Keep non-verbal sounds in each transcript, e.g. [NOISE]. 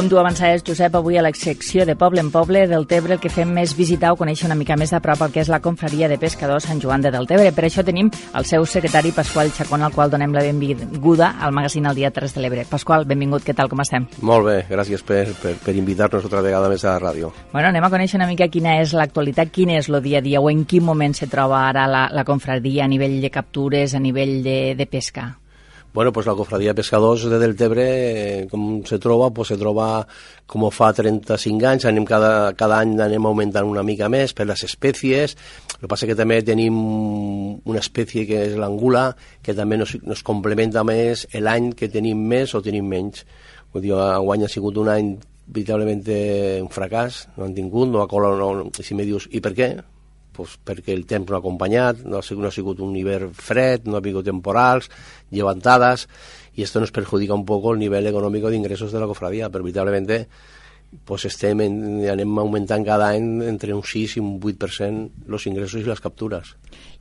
Com tu avançaves, Josep, avui a la secció de Poble en Poble del Tebre el que fem és visitar o conèixer una mica més de prop el que és la confraria de pescadors Sant Joan de Deltebre. Per això tenim el seu secretari Pasqual Chacón, al qual donem la benvinguda al magazín El Dia 3 de l'Ebre. Pasqual, benvingut, què tal, com estem? Molt bé, gràcies per, per, per invitar-nos otra vegada més a la ràdio. Bueno, anem a conèixer una mica quina és l'actualitat, quin és el dia a dia o en quin moment se troba ara la, la confraria a nivell de captures, a nivell de, de pesca. Bueno, pues la cofradía de pescadors de Deltebre, eh, com se troba, pues se troba com fa 35 anys, anem cada, cada any anem augmentant una mica més per les espècies, el que passa que també tenim una espècie que és l'angula, que també nos, nos complementa més l'any que tenim més o tenim menys. Vull dir, enguany ha sigut un any veritablement un fracàs, no han tingut, no ha colat, no, si me dius, i per què? Pues, perquè el temps no ha acompanyat, no ha, sigut, no ha sigut un hivern fred, no ha hagut temporals, llevantades, i esto nos perjudica un poco el nivel económico de ingresos de la cofradía, pero veritablement pues estem en, anem augmentant cada any entre un 6 i un 8% los ingressos i les captures.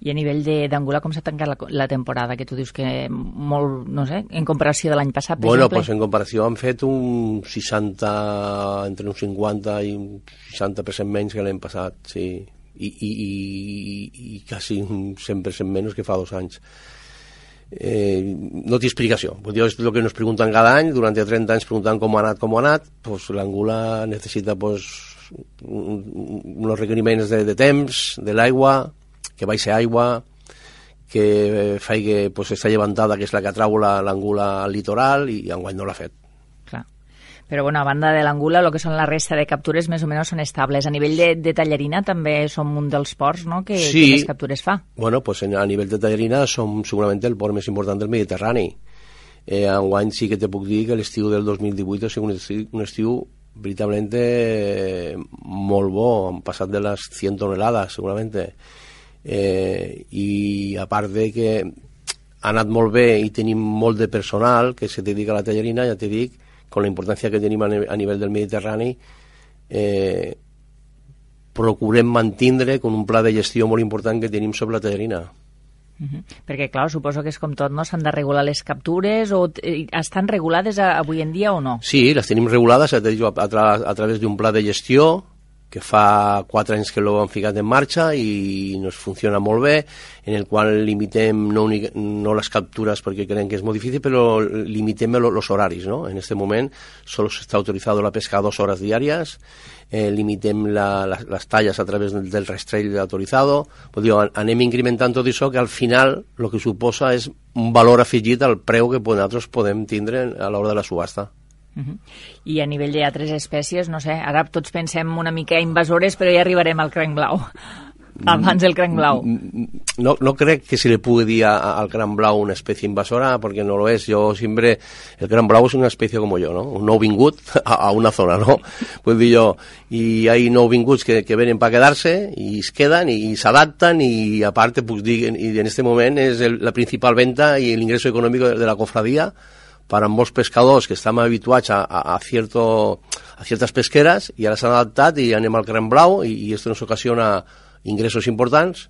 I a nivell d'Angola, com s'ha tancat la, la temporada, que tu dius que molt, no sé, en comparació de l'any passat, per bueno, exemple? pues en comparació han fet un 60, entre un 50 i un 60% menys que l'any passat, sí i, i, i, i quasi un 100% menys que fa dos anys. Eh, no té explicació. Vull dir, és el que nos pregunten cada any, durant 30 anys preguntant com ha anat, com ha anat, pues, l'Angula necessita pues, uns requeriments de, de temps, de l'aigua, que baixi aigua, que faci pues, està llevantada, que és la que trau l'angula al litoral, i enguany no l'ha fet. Però bueno, a banda de l'angula, el que són la resta de captures més o menys són estables. A nivell de, de tallarina també som un dels ports no? que, sí. que més captures fa. Bueno, pues a nivell de tallarina som segurament el port més important del Mediterrani. Eh, enguany sí que te puc dir que l'estiu del 2018 ha sigut un estiu, un estiu veritablement eh, molt bo, han passat de les 100 tonelades segurament. Eh, I a part de que ha anat molt bé i tenim molt de personal que se dedica a la tallarina, ja te dic, con la importancia que tenim a, a nivell del Mediterrani, eh, procurem mantindre con un pla de gestió molt important que tenim sobre la tallarina. Uh -huh. Perquè, clar, suposo que és com tot, no? S'han de regular les captures o eh, estan regulades a, avui en dia o no? Sí, les tenim regulades a, a, tra a través d'un pla de gestió que fa quatre anys que han ficat en marxa i nos funciona molt bé, en el qual limitem no, únic, no les captures perquè creiem que és molt difícil, però limitem els horaris. ¿no? En este moment solo se está autorizado la pesca a dos horas diarias, eh, limitem la, la, les talles a través del, del rastrell autorizado, pues digo, anem incrementant tot això que al final el que suposa és un valor afegit al preu que nosaltres podem tindre a l'hora de la subhasta. Uh -huh. I a nivell d'altres espècies, no sé, ara tots pensem una mica invasores, però ja arribarem al cranc blau. Abans del cranc blau. No, no crec que se le pugui dir al cranc blau una espècie invasora, perquè no lo és. Yo siempre... El cranc blau és una espècie com jo, no? Un nou vingut a, a una zona, no? [LAUGHS] Pues dir jo, i hay nou vinguts que, que venen per quedar-se i es queden i s'adapten i a part puc dir, i en este moment és el, la principal venta i l'ingreso econòmic de la cofradia para molts pescadors que estan habituats a, a, a, cierto, a ciertas pesqueras i ara s'han adaptat i anem al cran blau i, i esto nos ocasiona ingressos importants,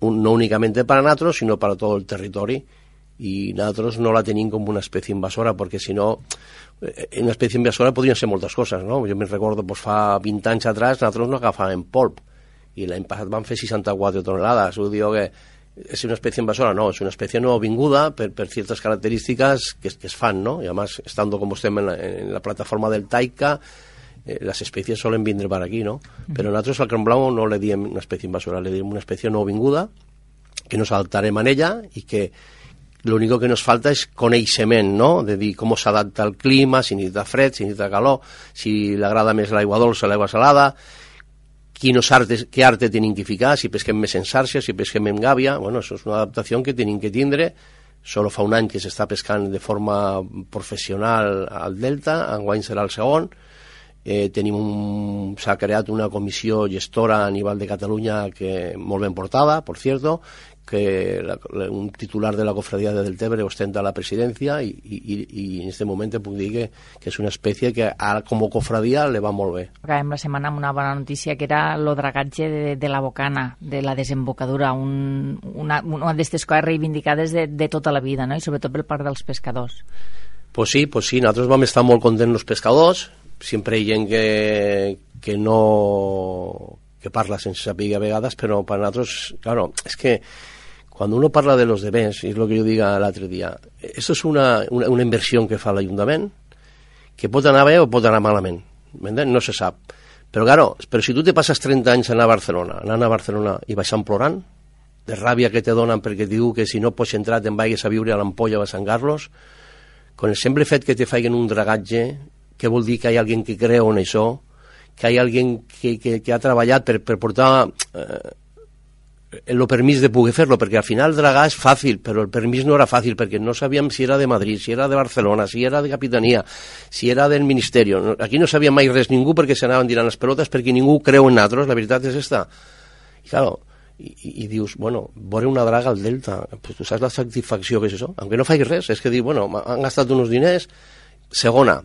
un, no únicamente para nosotros, sino para todo el territori i nosaltres no la tenim com una espècie invasora, perquè si no, en una espècie invasora podrien ser moltes coses, no? Jo me'n recordo, pues, fa 20 anys atrás, nosaltres no agafàvem polp, i l'any passat van fer 64 tonelades, ho diu que és una espècie invasora, no, és una espècie no vinguda per, per ciertas características que, que es fan, ¿no? Y además, estando como estem en la, en la plataforma del Taika, eh, las especies suelen vindre per aquí, no? Però nosaltres al cran blau no le diem una espècie invasora, le diem una espècie no vinguda, que nos adaptarem a ella i que lo único que nos falta és coneixement, no? De dir com s'adapta al clima, si necessita fred, si necessita calor, si agrada més l'aigua dolça, l'aigua salada, quins artes, què arte tenim que ficar, si pesquem més en xarxa, si pesquem en gàbia, bueno, això és una adaptació que tenim que tindre, solo fa un any que s'està pescant de forma professional al Delta, enguany serà el segon, eh, tenim un, s'ha creat una comissió gestora a nivell de Catalunya que molt ben portada, por cierto, que la, un titular de la cofradía de Deltebre ostenta la presidencia y, y, y en este momento puc dir que, que és una espècie que ara com a cofradía le va molt bé. Acabem la setmana amb una bona notícia que era el dragatge de, de la bocana, de la desembocadura, un, una, una d'aquestes coses reivindicades de, de tota la vida, no? i sobretot per part dels pescadors. Pues sí, pues sí, nosaltres vam estar molt contents els pescadors, sempre hi ha gent que, que no que parla sense saber a vegades, però per nosaltres, claro, és que cuando uno parla de los demés, y es lo que yo diga l'altre dia, esto es una, una, una inversión que fa l'Ajuntament, que pot anar bé o pot anar malament, no se sap. Però, claro, però si tu te passes 30 anys anar a Barcelona, anant a Barcelona i baixant plorant, de ràbia que te donen perquè diu que si no pots entrar te'n vagis a viure a l'Ampolla o a Sant Carlos, con el simple fet que te faiguen un dragatge, que vol dir que hi ha algú que creu en això, que hi ha algú que, que, que ha treballat per, per portar eh, el permís de poder fer-lo, perquè al final dragar és fàcil, però el permís no era fàcil, perquè no sabíem si era de Madrid, si era de Barcelona, si era de Capitania, si era del Ministeri. Aquí no sabia mai res ningú perquè s'anaven tirant les pelotes, perquè ningú creu en nosaltres, la veritat és esta. I, claro, i, i dius, bueno, veure una draga al Delta, pues tu saps la satisfacció que és això? Aunque no faig res, és que diu, bueno, han gastat uns diners. Segona,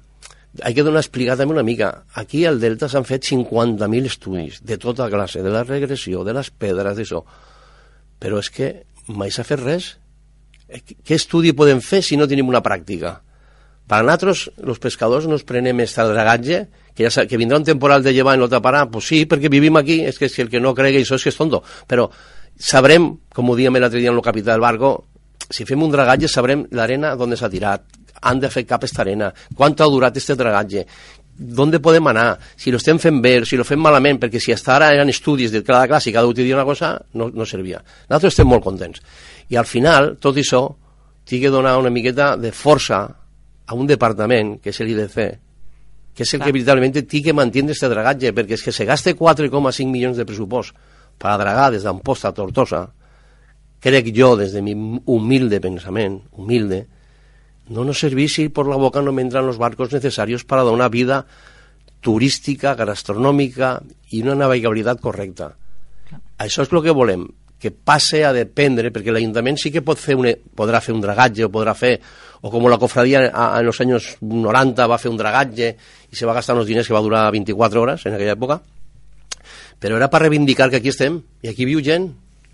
hay que donar explicar també una mica. Aquí al Delta s'han fet 50.000 estudis de tota classe, de la regressió, de les pedres, d'això. Però és que mai s'ha fet res. Eh, què estudi podem fer si no tenim una pràctica? Per nosaltres, els pescadors, nos prenem este dragatge, que, ja, que vindrà un temporal de llevar i no taparà, pues sí, perquè vivim aquí, és que si el que no cregui això és que és tonto. Però sabrem, com ho diem l'altre dia en el capità del barco, si fem un dragatge sabrem l'arena d'on s'ha tirat, han de fer cap esta arena, quant ha durat este dragatge, d'on podem anar, si lo estem fent bé, si lo fem malament, perquè si hasta ara eren estudis de cada classe i cada un una cosa, no, no servia. Nosaltres estem molt contents. I al final, tot això, té que donar una miqueta de força a un departament, que és l'IDC, que és el Clar. que veritablement té que mantenir este dragatge, perquè és que se gaste 4,5 milions de pressupost per a dragar des d'Amposta a Tortosa, crec jo, des de mi humilde pensament, humilde, no nos servís si por la boca no me entran los barcos necesarios para dar una vida turística, gastronòmica i una navegabilitat correcta. Clar. Això és el que volem, que passe a dependre, perquè l'Ajuntament sí que pot fer un, podrà fer un dragatge, o podrà fer, o com la cofradia en els anys 90 va fer un dragatge i se va gastar uns diners que va durar 24 hores en aquella època, però era per reivindicar que aquí estem, i aquí viu gent,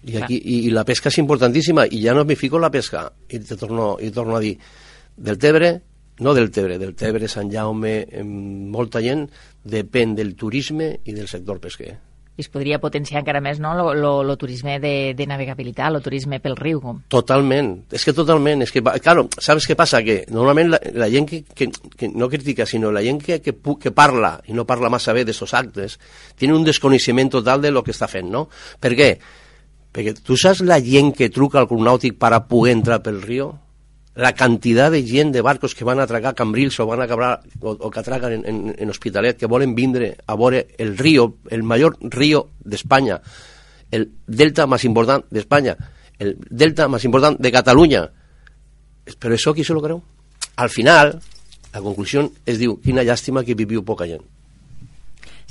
i, aquí, i, i la pesca és importantíssima, i ja no me fico en la pesca, i te torno, i torno a dir, del Tebre, no del Tebre, del Tebre, Sant Jaume, molta gent depèn del turisme i del sector pesquer. I es podria potenciar encara més no, el turisme de, de navegabilitat, el turisme pel riu. Com? Totalment, és que totalment. És que, claro, ¿sabes què passa? Que normalment la, la gent que, que, que no critica, sinó la gent que, que, que parla, i no parla massa bé d'aquests actes, tiene un desconeixement total de lo que està fent, no? Per què? Perquè tu saps la gent que truca al club nàutic per a poder entrar pel riu? La cantidad de gent de barcos que van a atracar Cambrils o van a acabar, o, o que atracan en, en, en Hospitalet, que volen vindre a veure el río, el major río d'Espanya, el delta més important d'Espanya, el delta més important de Catalunya. Però això qui se lo creu? Al final, la conclusió es diu, quina llàstima que viviu poca gent.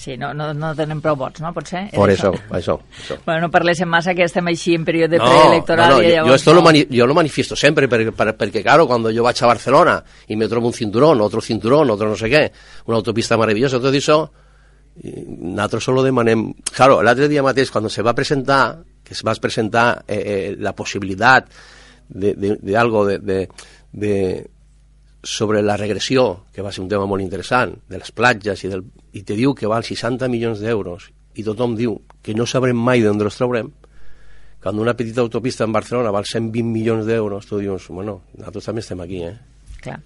Sí, no, no, no tenen prou vots, no? Potser? Per això, això, [LAUGHS] això. Bueno, no parléssim massa que estem així en període no, preelectoral. No, no, i llavors, yo, esto no. lo, mani yo lo manifiesto sempre, perquè, perquè, claro, cuando yo vaig a Barcelona y me trobo un cinturón, otro cinturón, otro no sé què, una autopista maravillosa, tot això, nosaltres solo demanem... Claro, l'altre dia mateix, quan se va presentar, que es va presentar eh, eh, la possibilitat de, de, de algo de, de, de sobre la regressió, que va ser un tema molt interessant, de les platges, i, del, i te diu que val 60 milions d'euros, i tothom diu que no sabrem mai d'on els traurem, quan una petita autopista en Barcelona val 120 milions d'euros, tu dius, bueno, nosaltres també estem aquí, eh? Clar.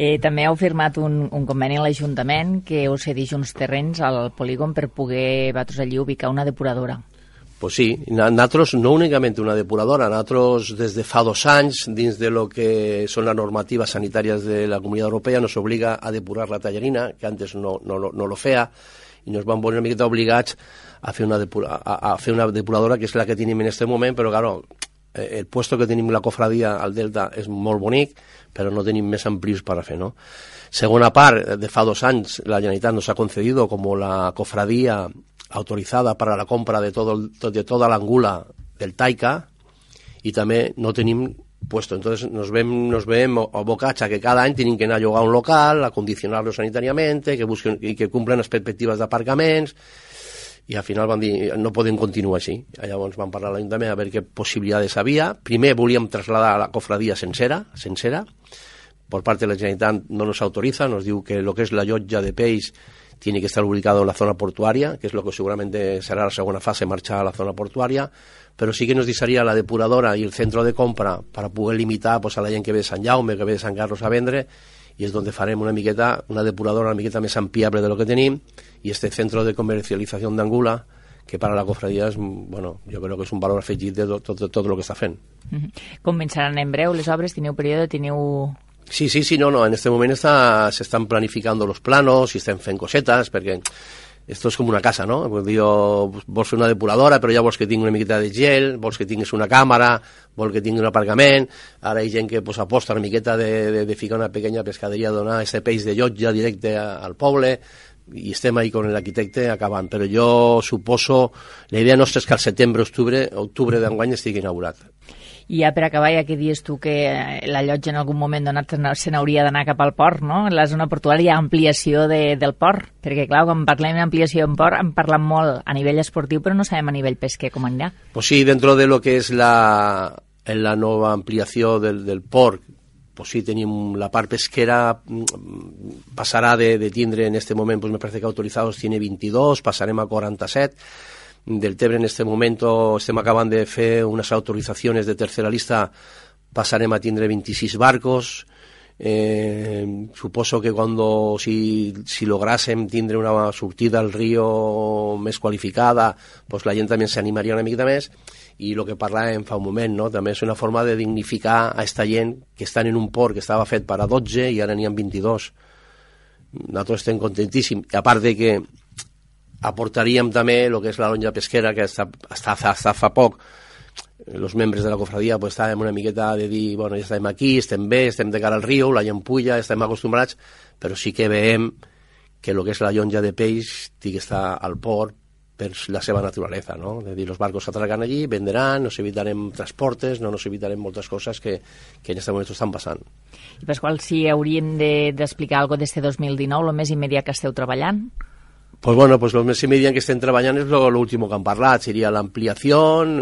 Eh, també heu firmat un, un conveni a l'Ajuntament que us cedeix uns terrenys al polígon per poder vosaltres allí ubicar una depuradora. Pues sí, nosaltres no únicamente una depuradora, nosotros desde fa dos anys, dins de lo que son las normativas sanitarias de la Comunidad Europea, nos obliga a depurar la tallarina, que antes no, no, no lo fea, i nos van poner una miqueta obligats a fer una, depura, a, a fer una depuradora, que és la que tenim en este moment, però, claro, eh, el puesto que tenim la cofradia al Delta és molt bonic, però no tenim més amplius per a fer, no? Segona part, de fa dos anys, la Generalitat nos ha concedido como la cofradía autorizada para la compra de, todo, de toda la angula del Taika i també no tenim puesto. Entonces nos ven, nos abocats a que cada any tenim que anar a llogar un local, a condicionar-lo sanitàriament, que busquen i que cumplen les perspectives d'aparcaments, i al final van dir no podem continuar així. Llavors van parlar a l'Ajuntament a veure què possibilitats havia. Primer volíem traslladar la cofradia sencera, sencera por parte de la Generalitat no nos autoriza, nos diu que lo que es la llotja de peix tiene que estar ubicado en la zona portuaria, que es lo que seguramente será la segunda fase, marchar a la zona portuaria, pero sí que nos deixaria la depuradora i el centre de compra para poder limitar pues, a la gent que ve de Sant Jaume, que ve de Sant Carlos a vendre, i és on farem una miqueta, una depuradora una miqueta més ampliable de lo que tenim, i este centre de comercialització d'Angula, que para la cofradía es, bueno, yo creo que és un valor afegit de tot, tot, tot el que està fent. Mm -hmm. Començaran en breu les obres? Teniu període? Teniu Sí, sí, sí, no, no, en este momento está, se están planificando los planos y están fent cosetas, perquè esto es como una casa, no? Pues digo, vols fer una depuradora, però ja vols que tingui una miqueta de gel, vols que tinguis una càmera, vols que tingui un aparcament, ara hi ha gent que pues, aposta una miqueta de, de, de ficar una pequeña pescaderia, donar aquest peix de llotja directe al poble, i estem ahí con l'arquitecte acabant, però jo suposo, la idea nostra és que al setembre-octubre octubre d'enguany estigui inaugurat. I ja per acabar, ja que dius tu que eh, la llotja en algun moment donat se n'hauria d'anar cap al port, no? En la zona portuària hi ha ampliació de, del port, perquè clar, quan parlem d'ampliació en port hem parlat molt a nivell esportiu, però no sabem a nivell pesquer com anirà. Pues sí, dentro de lo que es la, en la nova ampliació del, del port, pues sí, tenim la part pesquera, mm, passarà de, de tindre en este moment, pues me parece que autorizados tiene 22, passarem a 47, del Tebre en este momento estem acabant de fer unes autoritzacions de tercera lista, passarem a tindre 26 barcos, eh, suposo que cuando si, si lográsem tindre una sortida al río més qualificada, pues la gent també s'animaria una miqueta més i el que parlàvem fa un moment, no? també és una forma de dignificar a esta gent que estan en un port que estava fet per a 12 i ara n'hi ha 22. Nosaltres estem contentíssims. I a part de que aportaríem també el que és la lonja pesquera, que està, està, està fa poc, els membres de la cofradia pues, estàvem una miqueta de dir, bueno, ja estem aquí, estem bé, estem de cara al riu, la puja, estem acostumbrats, però sí que veiem que el que és la llonja de peix té que estar al port per la seva naturalesa, no? És dir, els barcos s'atracan allí, venderan, nos evitarem transportes, no nos evitarem moltes coses que, que en aquest moment estan passant. I Pasqual, si hauríem d'explicar de, alguna cosa d'este 2019, el més immediat que esteu treballant? Pues bueno, pues lo més immediat que estem treballant és último que han parlat, seria l'ampliació,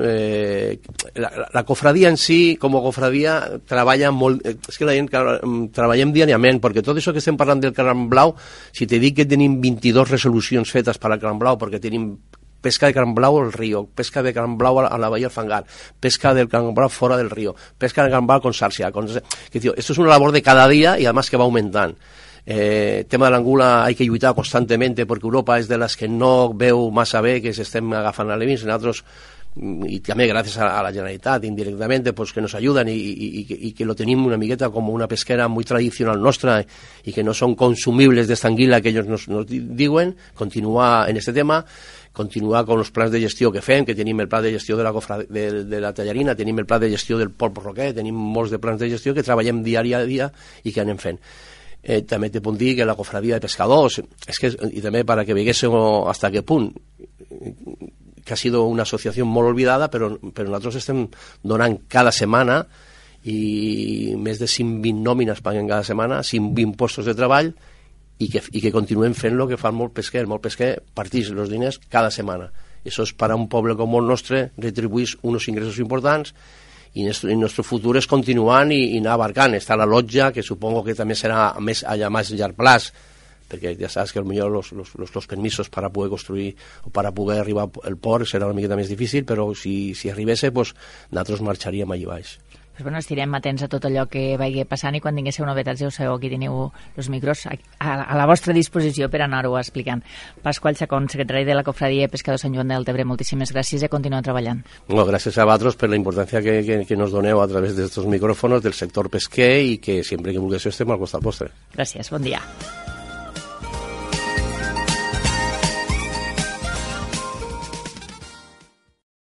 eh, la, la cofradia en si, com a cofradia, treballa molt... Eh, és que la gent mm, treballem diàriament, perquè tot això que estem parlant del Caram Blau, si te dic que tenim 22 resolucions fetes per al Caram Blau, perquè tenim pesca de Caram Blau al río, pesca de Caram Blau a la bahía del Fangar, pesca del Caram Blau fuera del río, pesca de Caram Blau con Sarsia. Con... Que, tío, esto es una labor de cada día y además que va aumentant. Eh, tema de l'angula hay que lluitar constantemente porque Europa és de les que no veu massa bé que s'estem agafant aliments, nosaltres mm, i també gràcies a, a la Generalitat indirectament pues, que nos ayudan i, i, i, que lo tenim una miqueta com una pesquera muy tradicional nostra i que no són consumibles d'esta anguila que ells nos, nos diuen, continuar en este tema continuar con els plans de gestió que fem, que tenim el pla de gestió de la, cofra, de, de la tallarina, tenim el pla de gestió del Pol Roquet, tenim molts de plans de gestió que treballem diari a dia i que anem fent. Eh, també te puc dir que la cofradia de pescadors, és que, i també per que veguéssiu hasta què punt, que ha sido una associació molt olvidada, però, però nosaltres estem donant cada setmana i més de 120 nòmines paguen cada setmana, 120 postos de treball i que, i que continuem fent el que fan molt pesquer. Molt pesquer partís els diners cada setmana. Això és per a un poble com el nostre retribuís uns ingressos importants i nuestro, nuestro futur és continuant i, i anar abarcant. Està la lotja, que supongo que també serà més, allà més llarg plaç, perquè ja saps que potser los, los, los, los permisos per a poder construir o per a poder arribar al port serà una miqueta més difícil, però si, si arribés, pues, nosaltres marxaríem allà baix pues bueno, estirem atents a tot allò que vagi passant i quan tinguéssiu novetats ja ho sabeu, aquí teniu els micros a, a, la vostra disposició per anar-ho explicant. Pasqual Chacón, secretari de la Cofradia de Pescador Sant Joan del Tebre, moltíssimes gràcies i continuem treballant. No, gràcies a vosaltres per la importància que, que, que nos doneu a través d'aquests micròfons del sector pesquer i que sempre que vulgueu estem al costat vostre. Gràcies, bon dia.